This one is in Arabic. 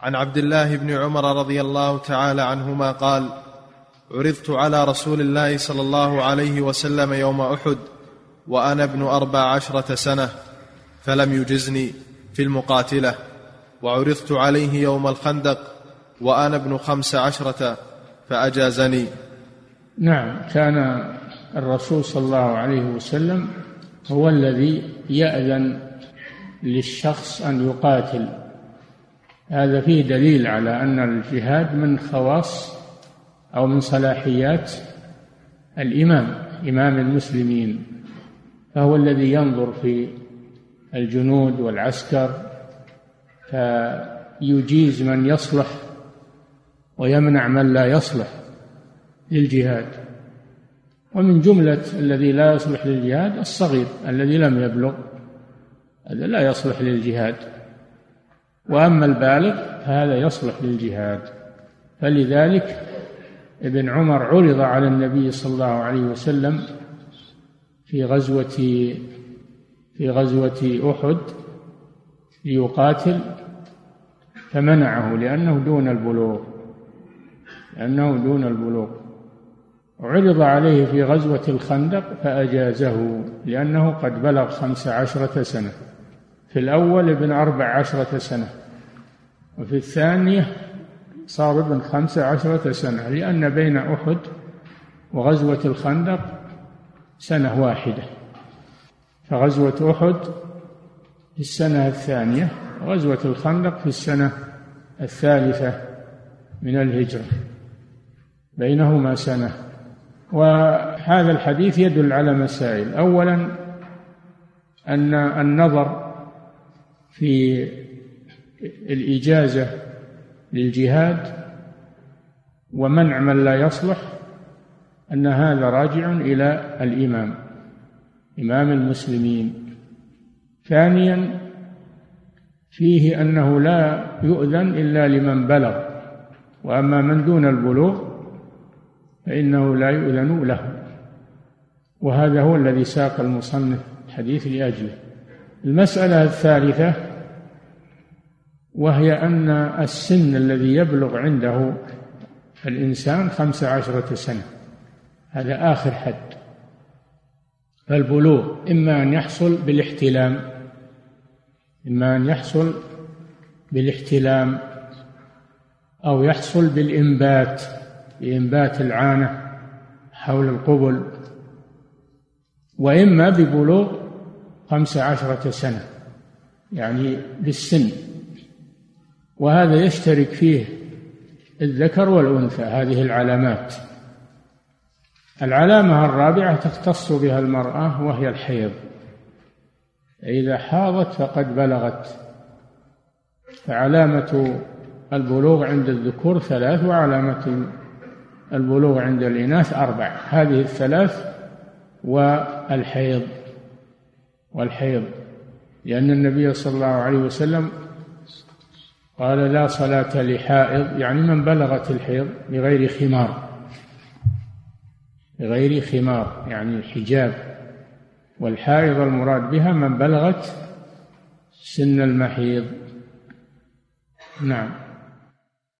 عن عبد الله بن عمر رضي الله تعالى عنهما قال عرضت على رسول الله صلى الله عليه وسلم يوم أحد وأنا ابن أربع عشرة سنة فلم يجزني في المقاتلة وعرضت عليه يوم الخندق وأنا ابن خمس عشرة فأجازني. نعم كان الرسول صلى الله عليه وسلم هو الذي يأذن للشخص أن يقاتل. هذا فيه دليل على أن الجهاد من خواص أو من صلاحيات الإمام إمام المسلمين فهو الذي ينظر في الجنود والعسكر فيجيز من يصلح ويمنع من لا يصلح للجهاد. ومن جملة الذي لا يصلح للجهاد الصغير الذي لم يبلغ هذا لا يصلح للجهاد. وأما البالغ فهذا يصلح للجهاد. فلذلك ابن عمر عرض على النبي صلى الله عليه وسلم في غزوة في غزوة أحد ليقاتل فمنعه لأنه دون البلوغ لأنه دون البلوغ. عرض عليه في غزوة الخندق فأجازه لأنه قد بلغ خمس عشرة سنة. في الأول ابن أربع عشرة سنة وفي الثانية صار ابن خمس عشرة سنة لأن بين أحد وغزوة الخندق سنة واحدة. فغزوة أحد في السنة الثانية غزوة الخندق في السنة الثالثة من الهجرة. بينهما سنة. وهذا الحديث يدل على مسائل. أولا أن النظر في الإجازة للجهاد ومنع من لا يصلح أن هذا راجع إلى الإمام إمام المسلمين. ثانيا فيه أنه لا يؤذن إلا لمن بلغ وأما من دون البلوغ فإنه لا يؤذن له. وهذا هو الذي ساق المصنف الحديث لأجله. المسألة الثالثة وهي أن السن الذي يبلغ عنده الإنسان خمس عشرة سنة. هذا آخر حد. فالبلوغ إما أن يحصل بالاحتلام. إما أن يحصل بالاحتلام. أو يحصل بالإنبات بإنبات العانة حول القبل. وإما ببلوغ خمس عشرة سنة يعني بالسن. وهذا يشترك فيه الذكر والأنثى هذه العلامات. العلامة الرابعة تختص بها المرأة وهي الحيض. إذا حاضت فقد بلغت. فعلامة البلوغ عند الذكور ثلاث وعلامة البلوغ عند الإناث أربع. هذه الثلاث والحيض. والحيض لأن النبي صلى الله عليه وسلم قال لا صلاة لحائض يعني من بلغت الحيض بغير خمار بغير خمار يعني حجاب والحائض المراد بها من بلغت سن المحيض. نعم.